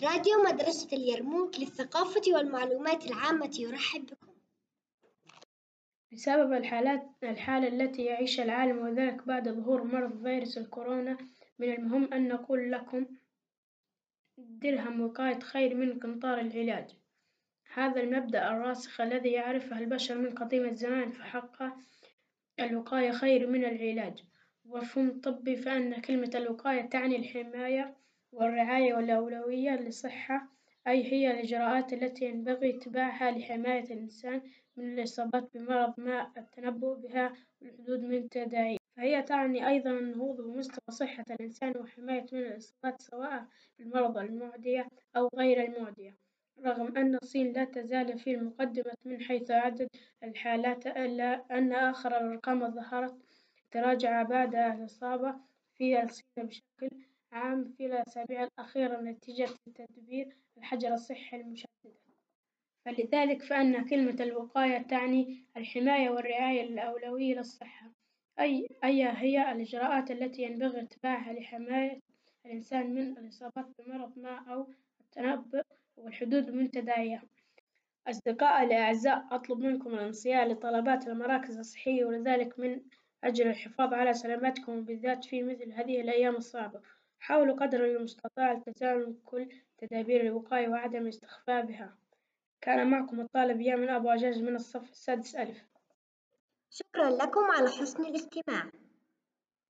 راديو مدرسة اليرموك للثقافة والمعلومات العامة. يرحب بكم. بسبب الحالات الحالة التي يعيشها العالم وذلك بعد ظهور مرض فيروس الكورونا من المهم أن نقول لكم درهم وقاية خير من قنطار العلاج، هذا المبدأ الراسخ الذي يعرفه البشر من قديم الزمان فحقه الوقاية خير من العلاج، ومفهوم طبي فإن كلمة الوقاية تعني الحماية والرعاية والأولوية للصحة أي هي الإجراءات التي ينبغي اتباعها لحماية الإنسان من الإصابات بمرض ما التنبؤ بها والحدود من تداعيه، فهي تعني أيضا النهوض بمستوى صحة الإنسان وحماية من الإصابات سواء بالمرض المعدية أو غير المعدية، رغم أن الصين لا تزال في المقدمة من حيث عدد الحالات إلا أن آخر الأرقام ظهرت تراجع بعد الإصابة في الصين بشكل عام في الأسابيع الأخيرة نتيجة تدبير الحجر الصحي المشددة، فلذلك فإن كلمة الوقاية تعني الحماية والرعاية الأولوية للصحة، أي أي هي الإجراءات التي ينبغي اتباعها لحماية الإنسان من الإصابات بمرض ما أو التنبؤ والحدود من. أصدقائي الأعزاء أطلب منكم الانصياع لطلبات المراكز الصحية ولذلك من أجل الحفاظ على سلامتكم وبالذات في مثل هذه الأيام الصعبة، حاولوا قدر المستطاع التزام كل تدابير الوقاية وعدم الاستخفاء بها، كان معكم الطالب يامن أبو عجاج من الصف السادس ألف. شكرا لكم على حسن الاستماع.